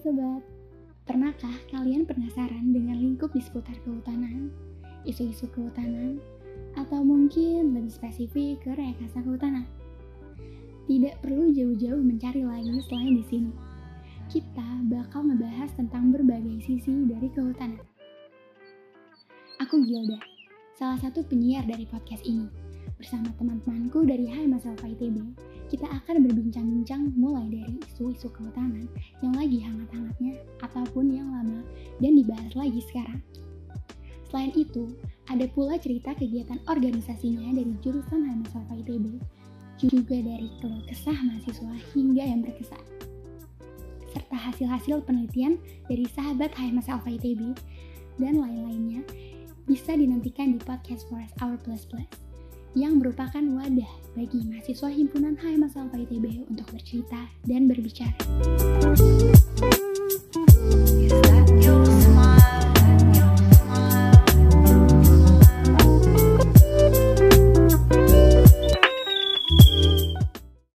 sobat, pernahkah kalian penasaran dengan lingkup di seputar kehutanan, isu-isu kehutanan, atau mungkin lebih spesifik ke rekayasa kehutanan? Tidak perlu jauh-jauh mencari lagi selain di sini. Kita bakal ngebahas tentang berbagai sisi dari kehutanan. Aku Gilda, salah satu penyiar dari podcast ini. Bersama teman-temanku dari Hai Mas Alfa ITB, kita akan berbincang-bincang mulai dari isu-isu kehutanan yang lagi hangat-hangatnya ataupun yang lama dan dibahas lagi sekarang. Selain itu, ada pula cerita kegiatan organisasinya dari jurusan Alfa ITB juga dari keluh kesah mahasiswa hingga yang berkesan. Serta hasil-hasil penelitian dari sahabat HMS Alpha ITB dan lain-lainnya bisa dinantikan di podcast Forest Hour Plus Plus yang merupakan wadah bagi mahasiswa himpunan HMS Alpha ITB untuk bercerita dan berbicara.